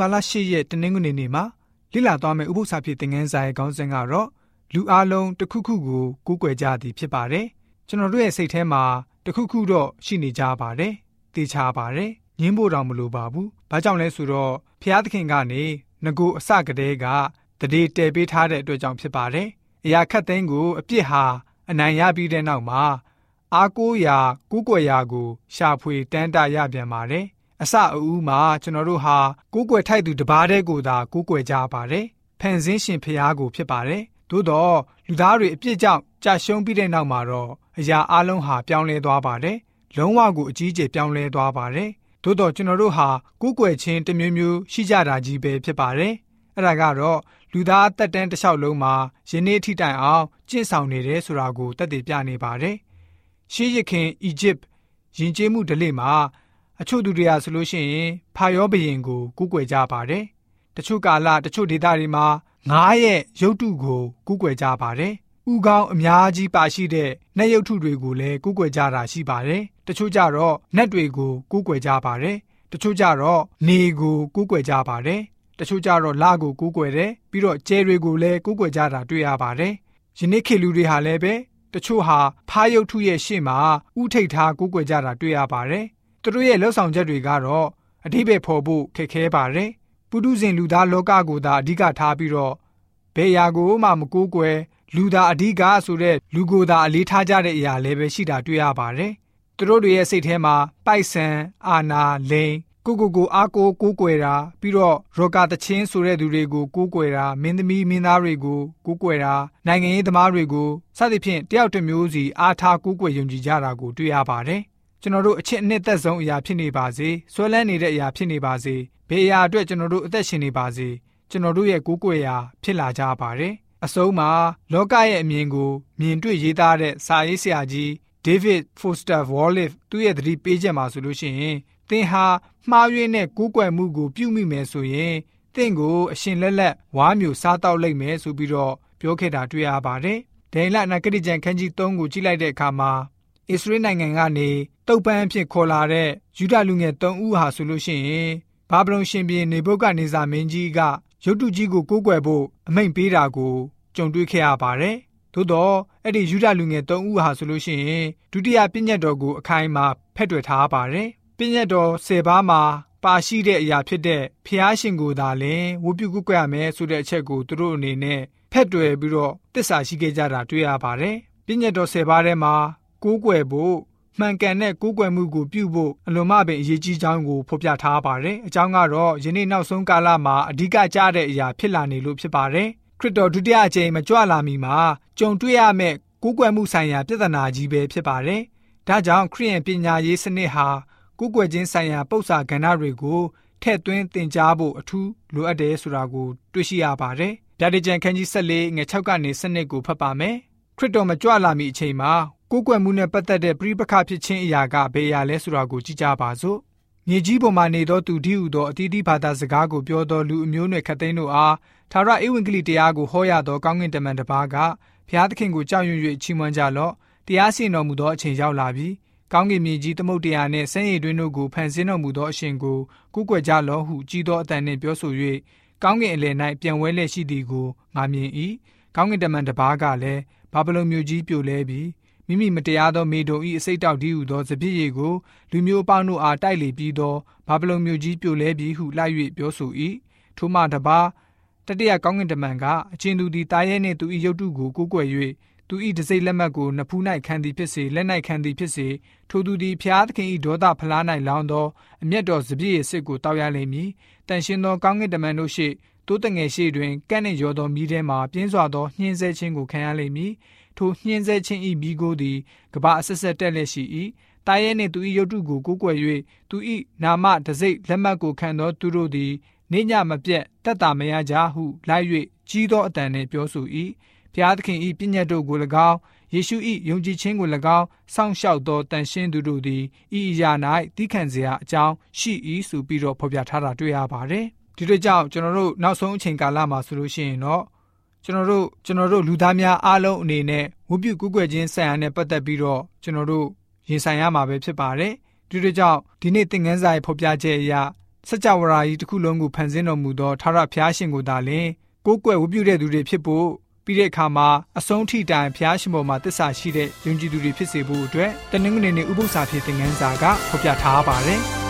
ဘာလ10ရက်တနင်္ဂနွေနေ့မှာလိလာသွားမယ့်ဥပုသ္စာဖြစ်သင်ခန်းစာရဲ့ခေါင်းစဉ်ကတော့လူအလုံးတစ်ခုခုကိုကူးကွယ်ကြသည်ဖြစ်ပါတယ်ကျွန်တော်တို့ရဲ့စိတ်ထဲမှာတစ်ခုခုတော့ရှိနေကြပါတယ်သိချပါတယ်ညင်းဖို့တောင်မလိုပါဘူးဘာကြောင့်လဲဆိုတော့ဖျားသခင်ကနေငကိုအစကတည်းကတရေတည်ပေးထားတဲ့အတွက်ကြောင့်ဖြစ်ပါတယ်အရာခတ်သိမ်းကိုအပြစ်ဟာအနိုင်ရပြီးတဲ့နောက်မှာအားကိုးရာကူးကွယ်ရာကိုရှာဖွေတန်းတရပြန်ပါတယ် အစအဦးမှာကျွန်တော်တို့ဟာကိုးကွယ်ထိုက်သူတပါးတည်းကိုသာကိုးကွယ်ကြပါတယ်ဖန်ဆင်းရှင်ဖျားကိုဖြစ်ပါတယ်သို့တော့လူသားတွေအပြစ်ကြောင့်ကြာရှုံးပြီးတဲ့နောက်မှာတော့အရာအလုံးဟာပြောင်းလဲသွားပါတယ်လုံးဝကိုအကြီးအကျယ်ပြောင်းလဲသွားပါတယ်သို့တော့ကျွန်တော်တို့ဟာကိုးကွယ်ခြင်းတစ်မျိုးမျိုးရှိကြတာကြီးပဲဖြစ်ပါတယ်အဲ့ဒါကတော့လူသားတက်တန်းတစ်လျှောက်လုံးမှာယနေ့ထိတိုင်အောင်ကျင့်ဆောင်နေတယ်ဆိုတာကိုတက်တည်ပြနေပါတယ်ရှေးရခင်အီဂျစ်ယဉ်ကျေးမှုဓလေ့မှာ အချို့သူတွေကဆိုလို့ရှိရင်ဖာယောဘရင်ကိုကူးကွယ်ကြပါတယ်။တချို့ကာလတချို့ဒေသတွေမှာငားရဲ့ရုပ်တုကိုကူးကွယ်ကြပါတယ်။ဥကောင်းအများကြီးပါရှိတဲ့နတ်ရုပ်ထုတွေကိုလည်းကူးကွယ်ကြတာရှိပါတယ်။တချို့ကြတော့နတ်တွေကိုကူးကွယ်ကြပါတယ်။တချို့ကြတော့နေကိုကူးကွယ်ကြပါတယ်။တချို့ကြတော့လကိုကူးကွယ်တယ်။ပြီးတော့ကျဲတွေကိုလည်းကူးကွယ်ကြတာတွေ့ရပါတယ်။ယနေ့ခေတ်လူတွေဟာလည်းပဲတချို့ဟာဖားရုပ်ထုရဲ့ရှေ့မှာဥထိတ်ထားကူးကွယ်ကြတာတွေ့ရပါတယ်။ သူတို့ရဲ့လှုပ်ဆောင်ချက်တွေကတော့အဓိပ္ပာယ်ဖော်ဖို့ခက်ခဲပါတယ်။ပုထုဇဉ်လူသားလောကကိုသာအဓိကထားပြီးတော့ဘယ်ရာကိုမှမကိုးကွယ်လူသားအဓိကဆိုတဲ့လူကိုယ်သာအလေးထားကြတဲ့အရာလည်းပဲရှိတာတွေ့ရပါတယ်။သူတို့တွေရဲ့စိတ်ထဲမှာပိုက်ဆံအာနာလိန်ကိုကိုကိုအားကိုကိုးကွယ်တာပြီးတော့ရောဂါတချင်းဆိုတဲ့သူတွေကိုကိုးကွယ်တာမင်းသမီးမင်းသားတွေကိုကိုးကွယ်တာနိုင်ငံရေးသမားတွေကိုစသဖြင့်တယောက်တစ်မျိုးစီအားထားကိုးကွယ်ယုံကြည်ကြတာကိုတွေ့ရပါတယ် ကျွန်တော်တို့အချစ်အနှစ်သက်ဆုံးအရာဖြစ်နေပါစေဆွဲလန်းနေတဲ့အရာဖြစ်နေပါစေဘယ်အရာအတွက်ကျွန်တော်တို့အသက်ရှင်နေပါစေကျွန်တော်တို့ရဲ့ကိုးကွယ်ရာဖြစ်လာကြပါတယ်အဆုံးမှာလောကရဲ့အမြင်ကိုမြင်တွေ့ရေးသားတဲ့စာရေးဆရာကြီး David Foster Wallace သူ့ရဲ့သတိပေးချက်မှာဆိုလို့ရှိရင်သင်ဟာမှားယွင်းတဲ့ကိုးကွယ်မှုကိုပြုမိမယ်ဆိုရင်သင်ကိုအရှင်လက်လက်ဝါမျိုးစားတောက်လိုက်မယ်ဆိုပြီးတော့ပြောခဲ့တာတွေ့ရပါတယ်။ဒိန်လနဂတိကျန်ခန်းကြီး3ကိုကြည့်လိုက်တဲ့အခါမှာ အစ္စရေးနိုင်ငံကနေတုတ်ပန်းအဖြစ်ခေါ်လာတဲ့ယူဒလူငယ်၃ဦးဟာဆိုလို့ရှိရင်ဘာဗလုန်ရှင်ဘီနေဘုတ်ကနေဇာမင်းကြီးကရုတ်တုကြီးကိုကိုးကွယ်ဖို့အမိန့်ပေးတာကိုကြုံတွေ့ခဲ့ရပါတယ်။သို့တော့အဲ့ဒီယူဒလူငယ်၃ဦးဟာဆိုလို့ရှိရင်ဒုတိယပြည့်ညတ်တော်ကိုအခိုင်အမာဖက်တွယ်ထားပါတယ်။ပြည့်ညတ်တော်၁၀ပါးမှာပါရှိတဲ့အရာဖြစ်တဲ့ဖျားရှင်ကိုသာလင်ဝုပြုကုကွယ်ရမယ်ဆိုတဲ့အချက်ကိုသူတို့အနေနဲ့ဖက်တွယ်ပြီးတော့တစ္ဆာရှိခဲ့ကြတာတွေ့ရပါတယ်။ပြည့်ညတ်တော်၁၀ပါးထဲမှာ ကိုးကွယ်ဖို့မှန်ကန်တဲ့ကိုးကွယ်မှုကိုပြုဖို့အလွန်မှပင်အရေးကြီးကြောင်းကိုဖော်ပြထားပါတယ်။အကြောင်းကတော့ယနေ့နောက်ဆုံးကာလမှာအဓိကကျတဲ့အရာဖြစ်လာနေလို့ဖြစ်ပါတယ်။ခရစ်တော်ဒုတိယအကြိမ်မကြွလာမီမှာကြုံတွေ့ရမယ့်ကိုးကွယ်မှုဆိုင်ရာပြဿနာကြီးပဲဖြစ်ပါတယ်။ဒါကြောင့်ခရစ်ယာန်ပညာရေးစနစ်ဟာကိုးကွယ်ခြင်းဆိုင်ရာပု္ပ္ပာကဏ္ဍတွေကိုထည့်သွင်းသင်ကြားဖို့အထူးလိုအပ်တယ်ဆိုတာကိုတွေ့ရှိရပါတယ်။ဓာတ်ကြံခန်းကြီး14ငွေ6ကနေ7ကိုဖတ်ပါမယ်။ခရစ်တော်မကြွလာမီအချိန်မှာ ကိုးကွယ်မှုနဲ့ပတ်သက်တဲ့ပြိပခဖြစ်ခြင်းအရာကဘယ်အရာလဲဆိုတာကိုကြည့်ကြပါစို့မြေကြီးပေါ်မှာနေသောသူဒီဟုသောအတီးတီးဘာသာစကားကိုပြောသောလူအမျိုးနွယ်ခတ်သိန်းတို့အားသာရဧဝံဂေလိတရားကိုဟောရသောကောင်းကင်တမန်တစ်ပါးကဘုရားသခင်ကိုကြောက်ရွံ့၍ချီးမွမ်းကြလော့တရားစီရင်တော်မူသောအချိန်ရောက်လာပြီကောင်းကင်မြေကြီးသမုတ်တရားနှင့်ဆင်းရဲတွင်တို့ကိုဖန်ဆင်းတော်မူသောအရှင်ကိုကိုးကွယ်ကြလော့ဟုကြီးသောအတန်နှင့်ပြောဆို၍ကောင်းကင်အလယ်၌ပြန်ဝဲလျက်ရှိသည်ကိုငါမြင်၏ကောင်းကင်တမန်တစ်ပါးကလည်းဘာဗလုန်မြို့ကြီးပြိုလဲပြီး မိမိမတရားသောမေတုံဤအစိတ်တောက်ဒီဟုသောစပြည့်ရည်ကိုလူမျိုးပေါင်းတို့အားတိုက်လေပြီးသောဘာဗလုန်မြို့ကြီးပြိုလဲပြီးဟုလိုက်၍ပြောဆို၏ထိုမှတပါတတိယကောင်းကင်တမန်ကအချင်းသူသည်တာရဲနှင့်သူ၏ရုပ်တုကိုကိုးကွယ်၍သူ၏တစိမ့်လက်မှတ်ကိုနဖူး၌ခံသည်ဖြစ်စေလက်၌ခံသည်ဖြစ်စေထိုသူသည်ဖျားသခင်၏ဒေါသဖလား၌လောင်းသောအမျက်တော်စပြည့်ရည်စစ်ကိုတောက်ရလိမ့်မည်တန်ရှင်သောကောင်းကင်တမန်တို့ရှိတိုးတငယ်ရှိတွင်ကန့်နှင့်ရောသောမိထဲမှပြင်းစွာသောနှင်းဆဲခြင်းကိုခံရလိမ့်မည် ထိုညှင်းဆဲခြင်းဤမိကိုသည်ကဘာအဆက်ဆက်တက်လက်ရှိ၏တာရဲနှင့်သူ၏ရုပ်တုကိုကိုးကွယ်၍သူ၏နာမတစိ့လက်မှတ်ကိုခံသောသူတို့သည်နေညမပြတ်တက်တာမရကြဟုလိုက်၍ကြီးသောအတန်နှင့်ပြောဆို၏ဖျားသခင်၏ပြည့်ညတ်တို့ကို၎င်းယေရှု၏ယုံကြည်ခြင်းကို၎င်းစောင့်ရှောက်သောတန်ရှင်းသူတို့သည်ဤအရာ၌သိခံစရာအကြောင်းရှိ၏ဆိုပြီးတော့ဖော်ပြထားတာတွေ့ရပါတယ်ဒီတို့ကြောင့်ကျွန်တော်တို့နောက်ဆုံးအချိန်ကာလမှာဆိုလို့ရှိရင်တော့ ကျွန်တော်တို့ကျွန်တော်တို့လူသားများအားလုံးအနေနဲ့ဝုပြုကူးကွယ်ခြင်းဆိုင်ရာနဲ့ပတ်သက်ပြီးတော့ကျွန်တော်တို့ရင်ဆိုင်ရမှာပဲဖြစ်ပါတယ်ဒီလိုကြောင့်ဒီနေ့သင်ခန်းစာရဲ့ဖော်ပြချက်အရစัจ java ရာကြီးတစ်ခုလုံးကိုဖန်ဆင်းတော်မူသောထာဝရဘုရားရှင်ကိုသာလျှင်ကိုးကွယ်ဝတ်ပြုတဲ့သူတွေဖြစ်ဖို့ပြီးတဲ့အခါမှာအဆုံးထိတိုင်ဘုရားရှင်ပေါ်မှာတစ္ဆာရှိတဲ့ယုံကြည်သူတွေဖြစ်စေဖို့အတွက်တနင်္ဂနွေနေ့ဥပုသ္စာဖြစ်တဲ့ငန်းစာကဖော်ပြထားပါတယ်။